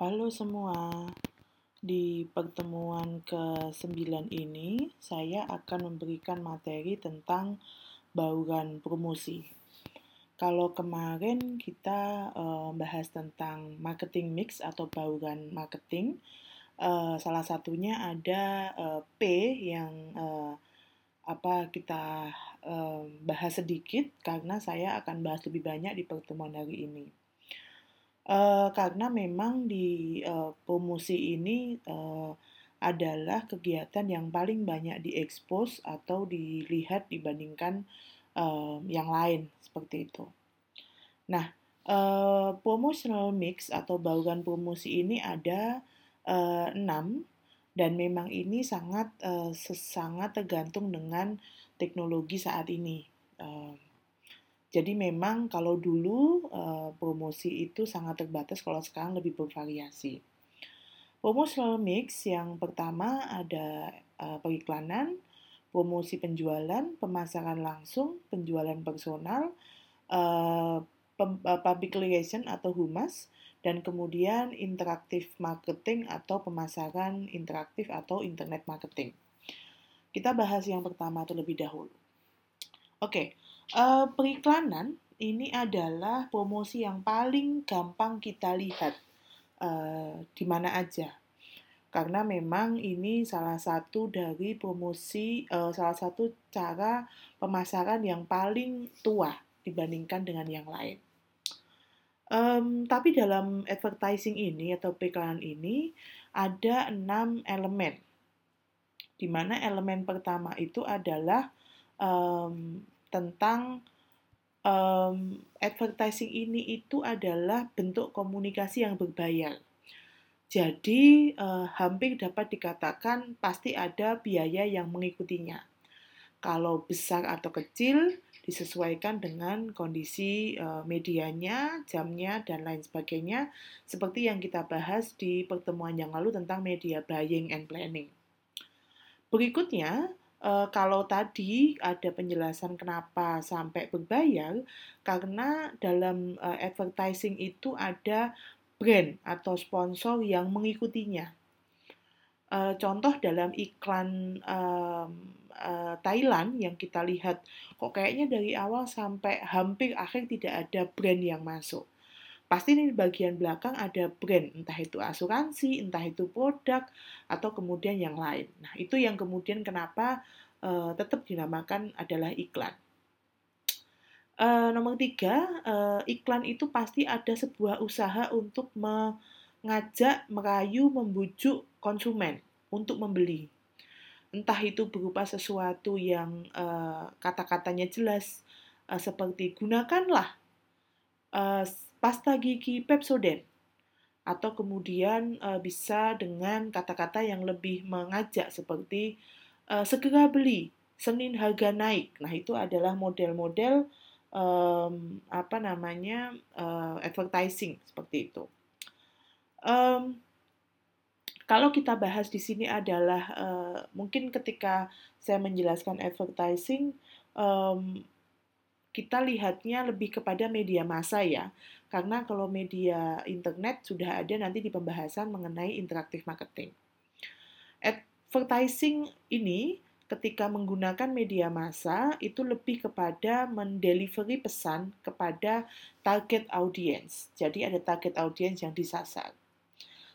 Halo semua, di pertemuan ke-9 ini saya akan memberikan materi tentang bauran promosi. Kalau kemarin kita uh, bahas tentang marketing mix atau bauran marketing, uh, salah satunya ada uh, P yang uh, apa kita uh, bahas sedikit karena saya akan bahas lebih banyak di pertemuan hari ini. Uh, karena memang di uh, promosi ini uh, adalah kegiatan yang paling banyak diekspos atau dilihat dibandingkan uh, yang lain seperti itu. Nah, uh, promotional mix atau bauran promosi ini ada uh, 6 dan memang ini sangat uh, sangat tergantung dengan teknologi saat ini. Uh, jadi memang kalau dulu uh, promosi itu sangat terbatas, kalau sekarang lebih bervariasi. Promotional mix yang pertama ada uh, periklanan, promosi penjualan, pemasaran langsung, penjualan personal, uh, public relation atau humas, dan kemudian interaktif marketing atau pemasaran interaktif atau internet marketing. Kita bahas yang pertama terlebih dahulu. Oke, okay. Uh, periklanan ini adalah promosi yang paling gampang kita lihat uh, di mana aja. Karena memang ini salah satu dari promosi, uh, salah satu cara pemasaran yang paling tua dibandingkan dengan yang lain. Um, tapi dalam advertising ini atau periklanan ini ada enam elemen, di mana elemen pertama itu adalah um, tentang um, advertising ini itu adalah bentuk komunikasi yang berbayar. Jadi uh, hampir dapat dikatakan pasti ada biaya yang mengikutinya. Kalau besar atau kecil disesuaikan dengan kondisi uh, medianya, jamnya dan lain sebagainya seperti yang kita bahas di pertemuan yang lalu tentang media buying and planning. Berikutnya, uh, kalau tadi ada penjelasan kenapa sampai berbayar, karena dalam uh, advertising itu ada brand atau sponsor yang mengikutinya. Uh, contoh dalam iklan uh, uh, Thailand yang kita lihat, kok kayaknya dari awal sampai hampir akhir tidak ada brand yang masuk pasti di bagian belakang ada brand, entah itu asuransi, entah itu produk, atau kemudian yang lain. Nah, itu yang kemudian kenapa uh, tetap dinamakan adalah iklan. Uh, nomor tiga, uh, iklan itu pasti ada sebuah usaha untuk mengajak, merayu, membujuk konsumen untuk membeli. Entah itu berupa sesuatu yang uh, kata-katanya jelas, uh, seperti gunakanlah uh, pasta gigi Pepsodent atau kemudian uh, bisa dengan kata-kata yang lebih mengajak seperti uh, segera beli Senin harga naik. Nah itu adalah model-model um, apa namanya uh, advertising seperti itu. Um, kalau kita bahas di sini adalah uh, mungkin ketika saya menjelaskan advertising um, kita lihatnya lebih kepada media massa ya. Karena kalau media internet sudah ada nanti di pembahasan mengenai interaktif marketing. Advertising ini ketika menggunakan media massa itu lebih kepada mendelivery pesan kepada target audience. Jadi ada target audience yang disasar.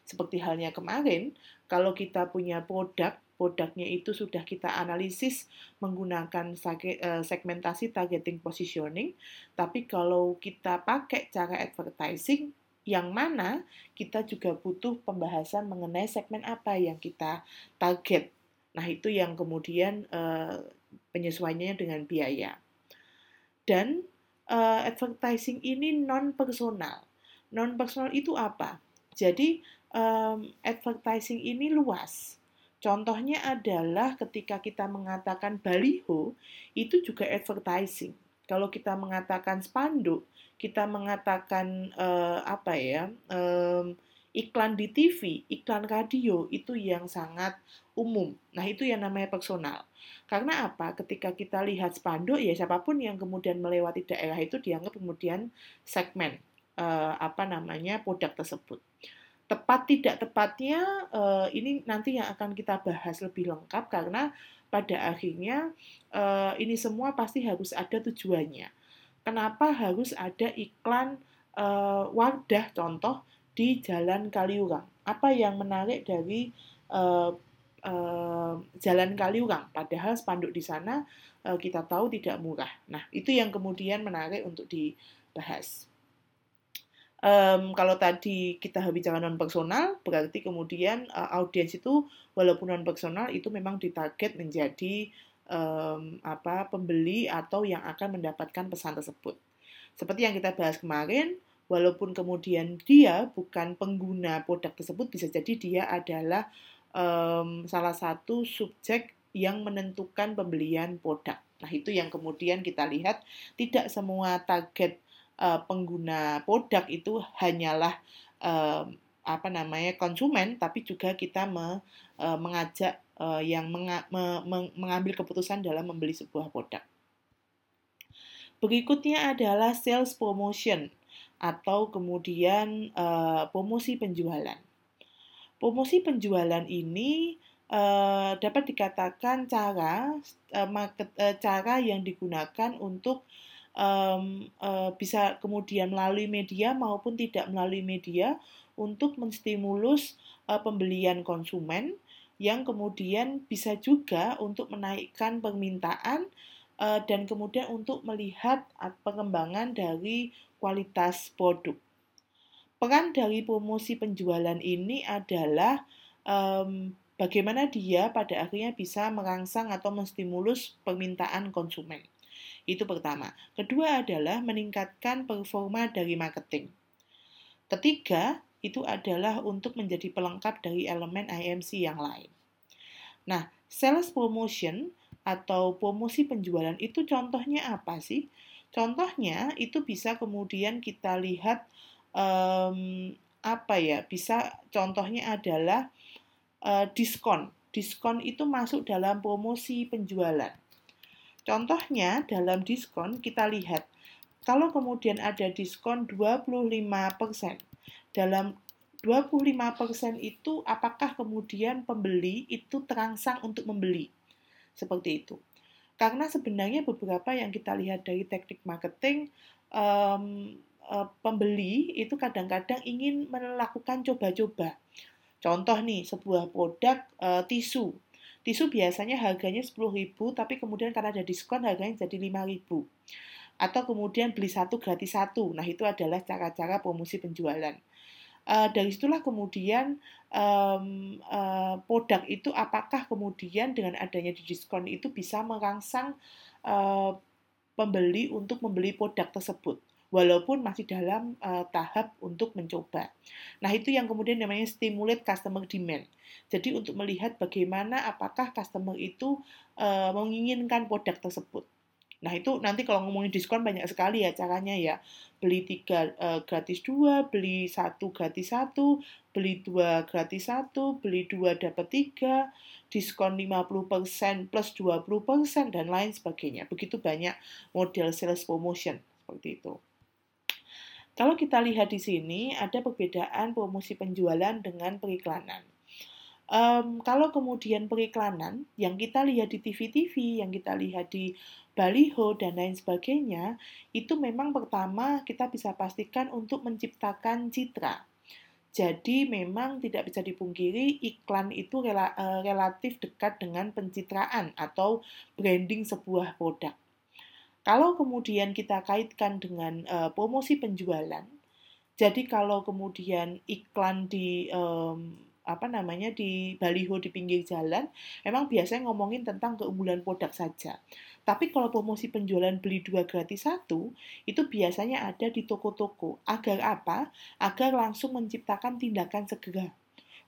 Seperti halnya kemarin, kalau kita punya produk produknya itu sudah kita analisis menggunakan eh, segmentasi targeting positioning, tapi kalau kita pakai cara advertising yang mana kita juga butuh pembahasan mengenai segmen apa yang kita target. Nah, itu yang kemudian uh, penyesuaiannya dengan biaya. Dan uh, advertising ini non personal. Non personal itu apa? Jadi um, advertising ini luas Contohnya adalah ketika kita mengatakan baliho, itu juga advertising. Kalau kita mengatakan spanduk, kita mengatakan uh, apa ya um, iklan di TV, iklan radio itu yang sangat umum. Nah itu yang namanya personal. Karena apa? Ketika kita lihat spanduk ya siapa pun yang kemudian melewati daerah itu dianggap kemudian segmen uh, apa namanya produk tersebut. Tepat tidak tepatnya uh, ini nanti yang akan kita bahas lebih lengkap karena pada akhirnya uh, ini semua pasti harus ada tujuannya. Kenapa harus ada iklan uh, wadah contoh di Jalan Kaliurang? Apa yang menarik dari uh, uh, Jalan Kaliurang? Padahal spanduk di sana uh, kita tahu tidak murah. Nah, itu yang kemudian menarik untuk dibahas um, kalau tadi kita bicara non personal, berarti kemudian uh, audiens itu walaupun non personal itu memang ditarget menjadi um, apa pembeli atau yang akan mendapatkan pesan tersebut. Seperti yang kita bahas kemarin, walaupun kemudian dia bukan pengguna produk tersebut, bisa jadi dia adalah um, salah satu subjek yang menentukan pembelian produk. Nah, itu yang kemudian kita lihat tidak semua target uh, pengguna produk itu hanyalah uh, apa namanya konsumen, tapi juga kita me, uh, mengajak uh, yang menga, me, me, mengambil keputusan dalam membeli sebuah produk. Berikutnya adalah sales promotion atau kemudian uh, promosi penjualan. Promosi penjualan ini uh, dapat dikatakan cara uh, market, uh, cara yang digunakan untuk um, uh, bisa kemudian melalui media maupun tidak melalui media untuk menstimulus uh, pembelian konsumen yang kemudian bisa juga untuk menaikkan permintaan uh, dan kemudian untuk melihat pengembangan dari kualitas produk. Peran dari promosi penjualan ini adalah um, bagaimana dia pada akhirnya bisa merangsang atau menstimulus permintaan konsumen. Itu pertama. Kedua adalah meningkatkan performa dari marketing. Ketiga, itu adalah untuk menjadi pelengkap dari elemen IMC yang lain. Nah, sales promotion atau promosi penjualan itu contohnya apa sih? Contohnya itu bisa kemudian kita lihat um, apa ya? Bisa contohnya adalah uh, diskon. Diskon itu masuk dalam promosi penjualan. Contohnya dalam diskon kita lihat kalau kemudian ada diskon 25%. Dalam 25% itu apakah kemudian pembeli itu terangsang untuk membeli? Seperti itu. Karena sebenarnya beberapa yang kita lihat dari teknik marketing um, pembeli itu kadang-kadang ingin melakukan coba-coba. Contoh nih, sebuah produk uh, tisu Tisu biasanya harganya 10.000 tapi kemudian karena ada diskon harganya jadi 5.000. Atau kemudian beli satu gratis satu. Nah, itu adalah cara-cara promosi penjualan. Uh, dari situlah kemudian um, uh, produk itu apakah kemudian dengan adanya di diskon itu bisa merangsang uh, pembeli untuk membeli produk tersebut walaupun masih dalam uh, tahap untuk mencoba. Nah, itu yang kemudian namanya stimulate customer demand. Jadi untuk melihat bagaimana apakah customer itu uh, menginginkan produk tersebut. Nah itu nanti kalau ngomongin diskon banyak sekali ya caranya ya. Beli tiga uh, gratis dua, beli satu gratis satu, beli dua gratis satu, beli dua dapat tiga, diskon 50% plus 20% dan lain sebagainya. Begitu banyak model sales promotion seperti itu. Kalau kita lihat di sini, ada perbedaan promosi penjualan dengan periklanan. Um, kalau kemudian periklanan yang kita lihat di TV-TV, yang kita lihat di baliho, dan lain sebagainya, itu memang pertama kita bisa pastikan untuk menciptakan citra. Jadi memang tidak bisa dipungkiri iklan itu rela, uh, relatif dekat dengan pencitraan atau branding sebuah produk. Kalau kemudian kita kaitkan dengan uh, promosi penjualan, jadi kalau kemudian iklan di um, apa namanya di baliho di pinggir jalan, memang biasanya ngomongin tentang keunggulan produk saja. Tapi kalau promosi penjualan beli dua gratis satu, itu biasanya ada di toko-toko. Agar apa? Agar langsung menciptakan tindakan segera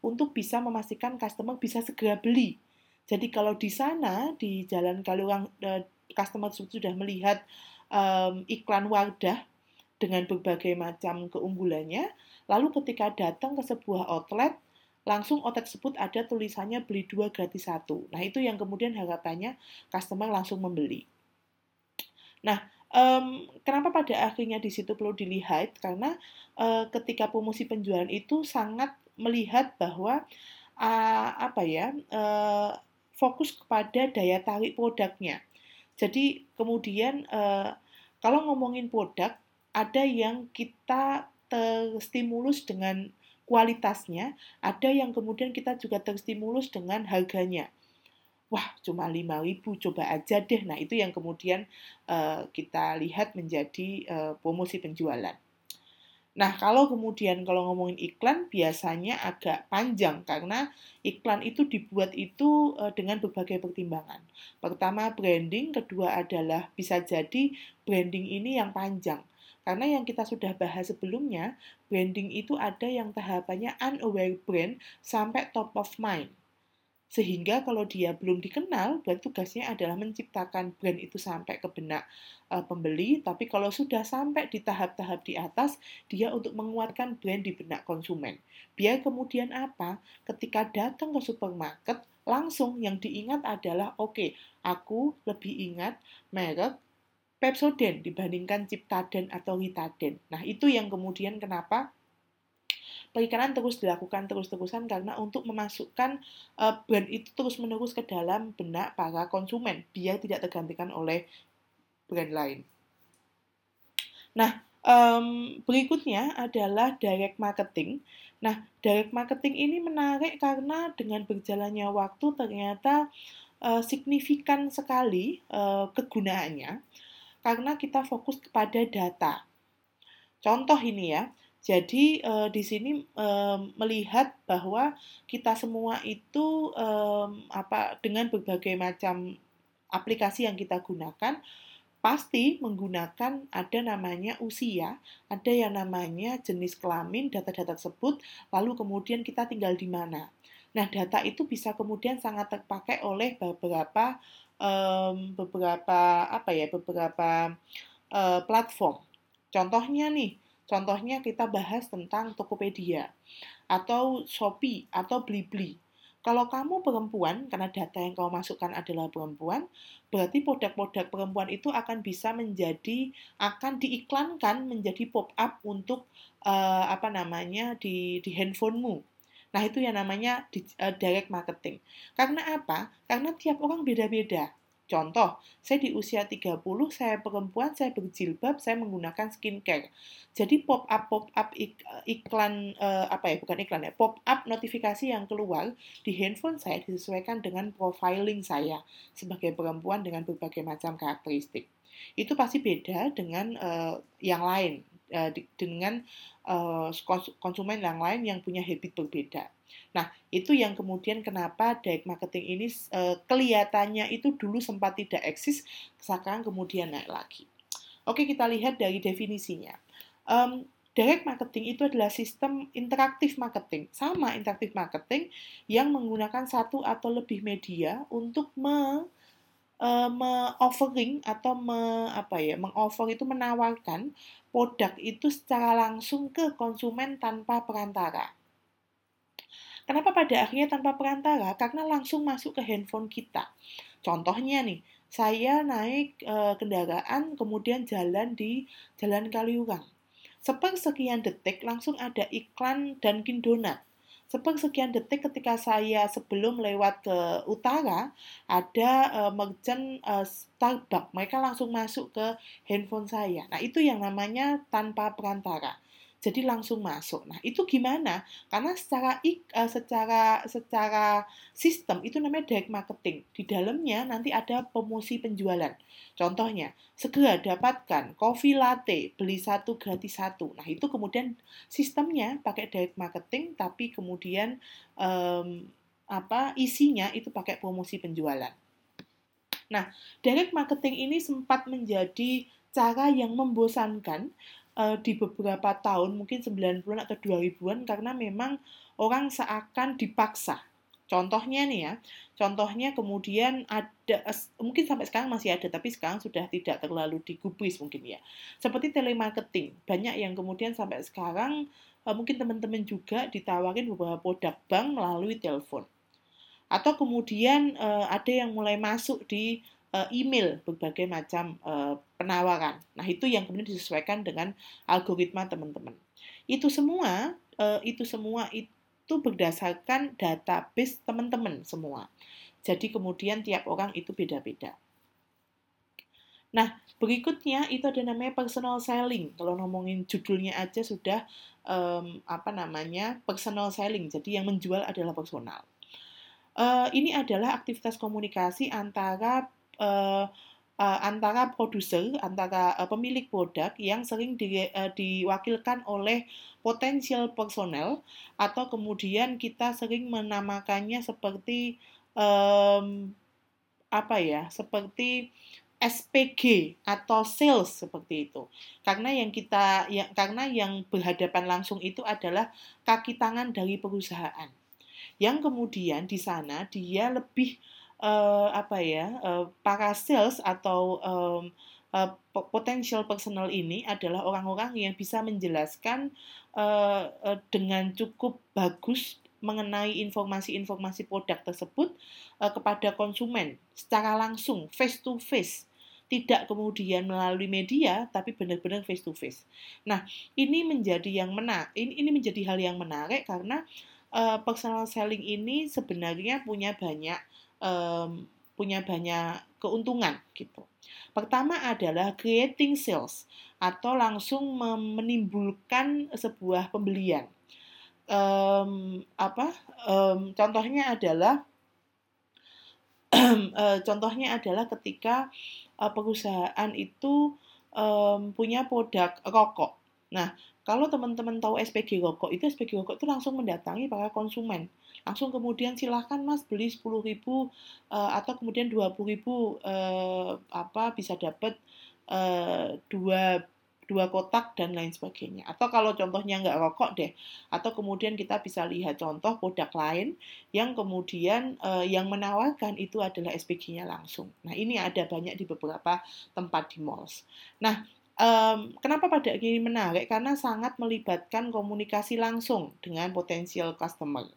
untuk bisa memastikan customer bisa segera beli. Jadi kalau di sana di Jalan Kalurang customer sudah melihat um, iklan wadah dengan berbagai macam keunggulannya, lalu ketika datang ke sebuah outlet, langsung outlet tersebut ada tulisannya beli dua gratis satu. Nah itu yang kemudian harapannya customer langsung membeli. Nah, um, kenapa pada akhirnya di situ perlu dilihat? Karena uh, ketika promosi penjualan itu sangat melihat bahwa uh, apa ya uh, fokus kepada daya tarik produknya. Jadi kemudian uh, kalau ngomongin produk ada yang kita terstimulus dengan kualitasnya, ada yang kemudian kita juga terstimulus dengan harganya. Wah, cuma 5.000, coba aja deh. Nah, itu yang kemudian uh, kita lihat menjadi uh, promosi penjualan. Nah, kalau kemudian kalau ngomongin iklan biasanya agak panjang karena iklan itu dibuat itu uh, dengan berbagai pertimbangan. Pertama branding, kedua adalah bisa jadi branding ini yang panjang. Karena yang kita sudah bahas sebelumnya, branding itu ada yang tahapannya unaware brand sampai top of mind. Sehingga kalau dia belum dikenal, berarti tugasnya adalah menciptakan brand itu sampai ke benak uh, pembeli, tapi kalau sudah sampai di tahap-tahap di atas, dia untuk menguatkan brand di benak konsumen. Biar kemudian apa? Ketika datang ke supermarket, langsung yang diingat adalah, oke, okay, aku lebih ingat merek Pepsoden dibandingkan Ciptaden atau Hitaden. Nah, itu yang kemudian kenapa perikanan terus dilakukan terus-terusan karena untuk memasukkan uh, brand itu terus-menerus ke dalam benak para konsumen biar tidak tergantikan oleh brand lain. Nah, um, berikutnya adalah direct marketing. Nah, direct marketing ini menarik karena dengan berjalannya waktu ternyata uh, signifikan sekali uh, kegunaannya karena kita fokus kepada data. Contoh ini ya, jadi e, di sini melihat bahwa kita semua itu apa dengan berbagai macam aplikasi yang kita gunakan pasti menggunakan ada namanya usia, ada yang namanya jenis kelamin data-data tersebut, lalu kemudian kita tinggal di mana. Nah, data itu bisa kemudian sangat terpakai oleh beberapa um, beberapa apa ya beberapa uh, platform. Contohnya nih, contohnya kita bahas tentang Tokopedia atau Shopee atau Blibli. Kalau kamu perempuan, karena data yang kamu masukkan adalah perempuan, berarti produk-produk perempuan itu akan bisa menjadi, akan diiklankan menjadi pop-up untuk uh, apa namanya di di handphonemu Nah, itu yang namanya uh, direct marketing. Karena apa? Karena tiap orang beda-beda. Contoh, saya di usia 30, saya perempuan, saya berjilbab, saya menggunakan skincare. Jadi pop up pop up ik, iklan uh, apa ya, bukan iklan ya, pop up notifikasi yang keluar di handphone saya disesuaikan dengan profiling saya sebagai perempuan dengan berbagai macam karakteristik. Itu pasti beda dengan uh, yang lain uh, dengan uh, konsumen yang lain yang punya habit berbeda. Nah, itu yang kemudian kenapa direct marketing ini uh, kelihatannya itu dulu sempat tidak eksis, sekarang kemudian naik lagi. Oke, kita lihat dari definisinya. Um, direct marketing itu adalah sistem interaktif marketing, sama interaktif marketing yang menggunakan satu atau lebih media untuk me uh, me-offering atau me, apa ya, meng-offer itu menawarkan produk itu secara langsung ke konsumen tanpa perantara. Kenapa pada akhirnya tanpa perantara? Karena langsung masuk ke handphone kita. Contohnya nih, saya naik e, kendaraan kemudian jalan di Jalan Kaliurang. Sepersekian detik langsung ada iklan Dunkin Donat sepersekian detik ketika saya sebelum lewat ke utara ada uh, merchant uh, Starbucks mereka langsung masuk ke handphone saya nah itu yang namanya tanpa perantara jadi langsung masuk. Nah, itu gimana? Karena secara uh, secara secara sistem itu namanya direct marketing. Di dalamnya nanti ada promosi penjualan. Contohnya, segera dapatkan coffee latte, beli satu gratis satu. Nah, itu kemudian sistemnya pakai direct marketing tapi kemudian um, apa isinya itu pakai promosi penjualan. Nah, direct marketing ini sempat menjadi cara yang membosankan uh, di beberapa tahun, mungkin 90-an atau 2000-an karena memang orang seakan dipaksa. Contohnya nih ya, contohnya kemudian ada, mungkin sampai sekarang masih ada, tapi sekarang sudah tidak terlalu digubris mungkin ya. Seperti telemarketing, banyak yang kemudian sampai sekarang uh, mungkin teman-teman juga ditawarin beberapa produk bank melalui telepon. Atau kemudian uh, ada yang mulai masuk di email berbagai macam uh, penawaran. Nah, itu yang kemudian disesuaikan dengan algoritma teman-teman. Itu semua uh, itu semua it, itu berdasarkan database teman-teman semua. Jadi kemudian tiap orang itu beda-beda. Nah, berikutnya itu ada namanya personal selling. Kalau ngomongin judulnya aja sudah um, apa namanya personal selling. Jadi yang menjual adalah personal. Uh, ini adalah aktivitas komunikasi antara uh, uh, antara produser, antara uh, pemilik produk yang sering di, uh, diwakilkan oleh potensial personel atau kemudian kita sering menamakannya seperti um, apa ya, seperti SPG atau sales seperti itu. Karena yang kita ya, karena yang berhadapan langsung itu adalah kaki tangan dari perusahaan. Yang kemudian di sana dia lebih uh, apa ya, uh, para sales atau um, uh, potential personal ini adalah orang-orang yang bisa menjelaskan uh, uh, dengan cukup bagus mengenai informasi-informasi produk tersebut uh, kepada konsumen secara langsung, face to face. Tidak kemudian melalui media, tapi benar-benar face to face. Nah, ini menjadi yang menarik. Ini, ini menjadi hal yang menarik karena uh, personal selling ini sebenarnya punya banyak um, punya banyak keuntungan gitu. Pertama adalah creating sales atau langsung menimbulkan sebuah pembelian um, apa um, contohnya adalah uh, contohnya adalah ketika uh, perusahaan itu um, punya produk rokok. Nah, kalau teman-teman tahu SPG rokok, itu SPG rokok itu langsung mendatangi para konsumen. Langsung kemudian silahkan mas beli 10 ribu uh, atau kemudian 20 ribu uh, apa bisa dapat uh, dua dua kotak dan lain sebagainya. Atau kalau contohnya nggak rokok deh, atau kemudian kita bisa lihat contoh produk lain yang kemudian uh, yang menawarkan itu adalah SPG-nya langsung. Nah ini ada banyak di beberapa tempat di malls. Nah um, kenapa pada ini menarik? Karena sangat melibatkan komunikasi langsung dengan potensial customer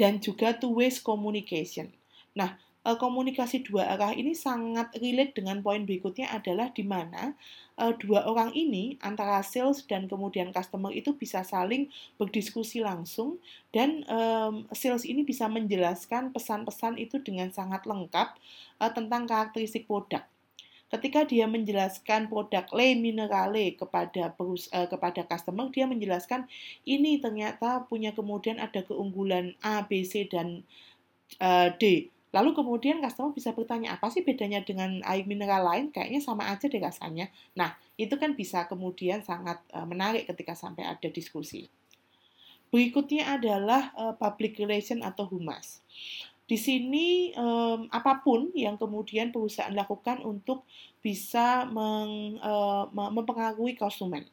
dan juga two ways communication. Nah uh, komunikasi dua arah ini sangat relate dengan poin berikutnya adalah di mana uh, dua orang ini antara sales dan kemudian customer itu bisa saling berdiskusi langsung dan sales ini bisa menjelaskan pesan-pesan itu dengan sangat lengkap uh, tentang karakteristik produk. Ketika dia menjelaskan produk Le Minerale kepada perus, uh, kepada customer, dia menjelaskan ini ternyata punya kemudian ada keunggulan A, B, C dan uh, D Lalu kemudian customer bisa bertanya, apa sih bedanya dengan air mineral lain? Kayaknya sama aja deh rasanya. Nah, itu kan bisa kemudian sangat uh, menarik ketika sampai ada diskusi. Berikutnya adalah uh, public relation atau humas. Di sini um, apa pun yang kemudian perusahaan lakukan untuk bisa meng, uh, mempengaruhi konsumen.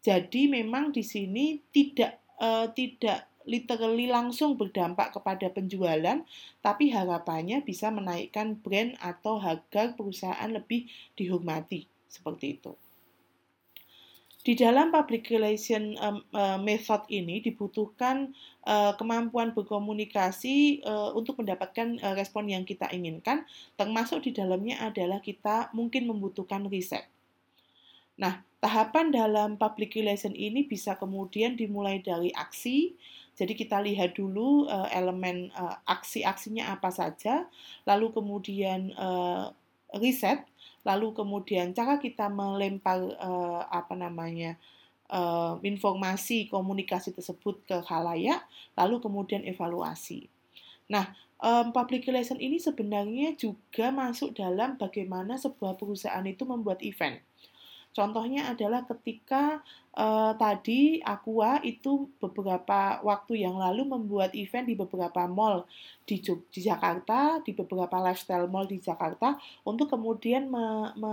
Jadi memang di sini tidak uh, tidak literally langsung berdampak kepada penjualan, tapi harapannya bisa menaikkan brand atau harga perusahaan lebih dihormati seperti itu. Di dalam public relation um, uh, method ini dibutuhkan uh, kemampuan berkomunikasi uh, untuk mendapatkan uh, respon yang kita inginkan, termasuk di dalamnya adalah kita mungkin membutuhkan riset. Nah, tahapan dalam public relation ini bisa kemudian dimulai dari aksi, jadi kita lihat dulu uh, elemen uh, aksi-aksinya apa saja, lalu kemudian uh, riset, lalu kemudian cara kita melempar uh, apa namanya uh, informasi komunikasi tersebut ke khalayak, lalu kemudian evaluasi. Nah, um, public relation ini sebenarnya juga masuk dalam bagaimana sebuah perusahaan itu membuat event. Contohnya adalah ketika uh, tadi Aqua itu beberapa waktu yang lalu membuat event di beberapa mall di, di Jakarta, di beberapa lifestyle mall di Jakarta untuk kemudian me, me,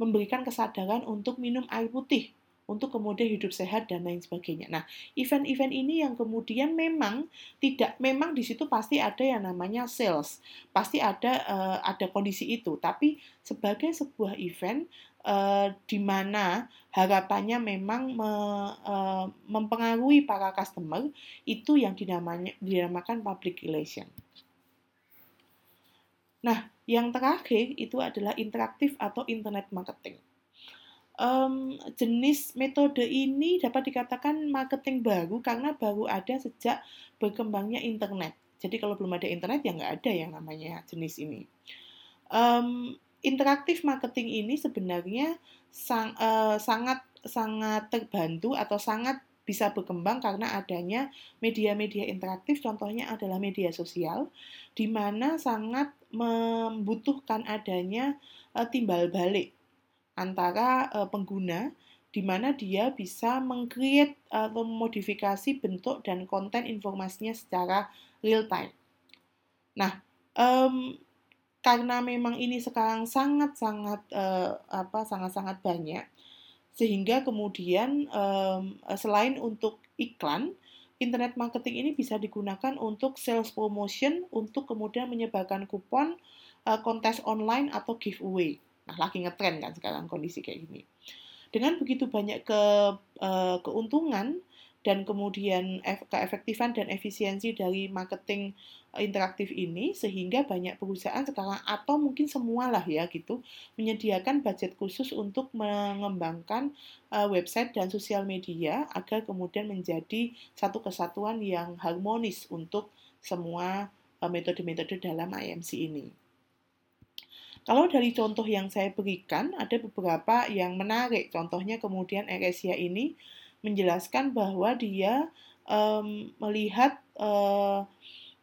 memberikan kesadaran untuk minum air putih untuk kemudian hidup sehat dan lain sebagainya. Nah, event-event ini yang kemudian memang tidak memang di situ pasti ada yang namanya sales, pasti ada uh, ada kondisi itu. Tapi sebagai sebuah event uh, di mana harapannya memang me, uh, mempengaruhi para customer itu yang dinamanya, dinamakan public relation. Nah, yang terakhir itu adalah interaktif atau internet marketing. um, jenis metode ini dapat dikatakan marketing baru karena baru ada sejak berkembangnya internet. Jadi kalau belum ada internet ya nggak ada yang namanya jenis ini. Um, interaktif marketing ini sebenarnya sang, uh, sangat sangat terbantu atau sangat bisa berkembang karena adanya media-media interaktif, contohnya adalah media sosial, di mana sangat membutuhkan adanya uh, timbal balik antara uh, pengguna, di mana dia bisa mengcreate atau memodifikasi bentuk dan konten informasinya secara real time. Nah, um, karena memang ini sekarang sangat-sangat uh, apa sangat-sangat banyak, sehingga kemudian um, selain untuk iklan, internet marketing ini bisa digunakan untuk sales promotion, untuk kemudian menyebarkan kupon, uh, kontes online atau giveaway. Nah, lagi ngetren kan sekarang kondisi kayak gini. Dengan begitu banyak ke, uh, keuntungan dan kemudian keefektifan dan efisiensi dari marketing interaktif ini sehingga banyak perusahaan sekarang atau mungkin semualah ya gitu menyediakan budget khusus untuk mengembangkan uh, website dan sosial media agar kemudian menjadi satu kesatuan yang harmonis untuk semua uh, metode-metode dalam IMC ini. Kalau dari contoh yang saya berikan, ada beberapa yang menarik. Contohnya kemudian Eresia ini menjelaskan bahwa dia um, melihat uh,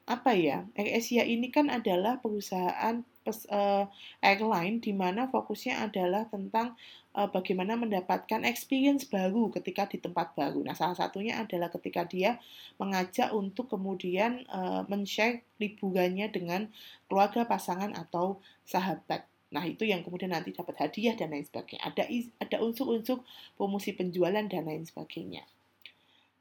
apa ya AirAsia ini kan adalah perusahaan pes, uh, airline di mana fokusnya adalah tentang uh, bagaimana mendapatkan experience baru ketika di tempat baru. Nah, salah satunya adalah ketika dia mengajak untuk kemudian uh, men-share liburannya dengan keluarga pasangan atau sahabat. Nah, itu yang kemudian nanti dapat hadiah dan lain sebagainya. Ada ada unsur-unsur promosi penjualan dan lain sebagainya.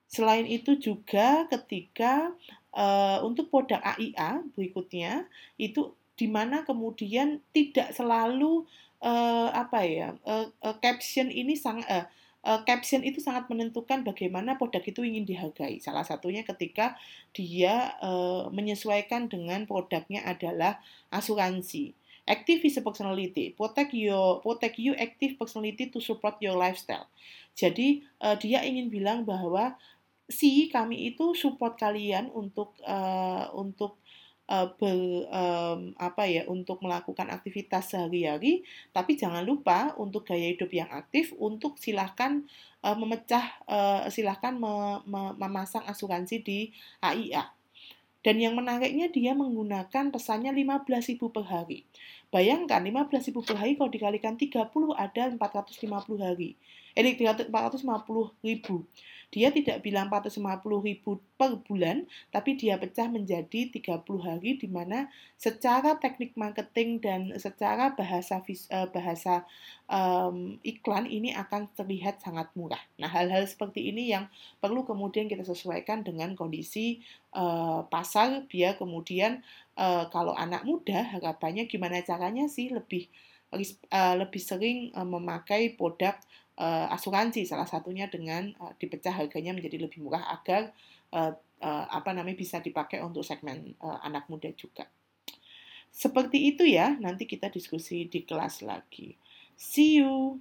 Selain itu juga ketika uh, untuk produk AIA berikutnya itu di mana kemudian tidak selalu uh, apa ya uh, uh, caption ini sangat uh, caption itu sangat menentukan bagaimana produk itu ingin dihargai. Salah satunya ketika dia uh, menyesuaikan dengan produknya adalah asuransi. Active is a personality. Protect your protect you active personality to support your lifestyle. Jadi uh, dia ingin bilang bahwa si kami itu support kalian untuk uh, untuk uh, ber, um, apa ya untuk melakukan aktivitas sehari-hari tapi jangan lupa untuk gaya hidup yang aktif untuk silahkan uh, memecah uh, silahkan me, me, memasang asuransi di AIA dan yang menariknya dia menggunakan pesannya 15.000 per hari. Bayangkan 15.000 per hari kalau dikalikan 30 ada 450 hari eh 450 ribu dia tidak bilang 450 ribu per bulan, tapi dia pecah menjadi 30 hari di mana secara teknik marketing dan secara bahasa eh, bahasa um, iklan ini akan terlihat sangat murah. Nah, hal-hal seperti ini yang perlu kemudian kita sesuaikan dengan kondisi uh, pasar biar kemudian uh, kalau anak muda harapannya gimana caranya sih lebih lebih sering memakai produk uh, asuransi salah satunya dengan uh, dipecah harganya menjadi lebih murah agar uh, uh, apa namanya bisa dipakai untuk segmen uh, anak muda juga. Seperti itu ya, nanti kita diskusi di kelas lagi. See you.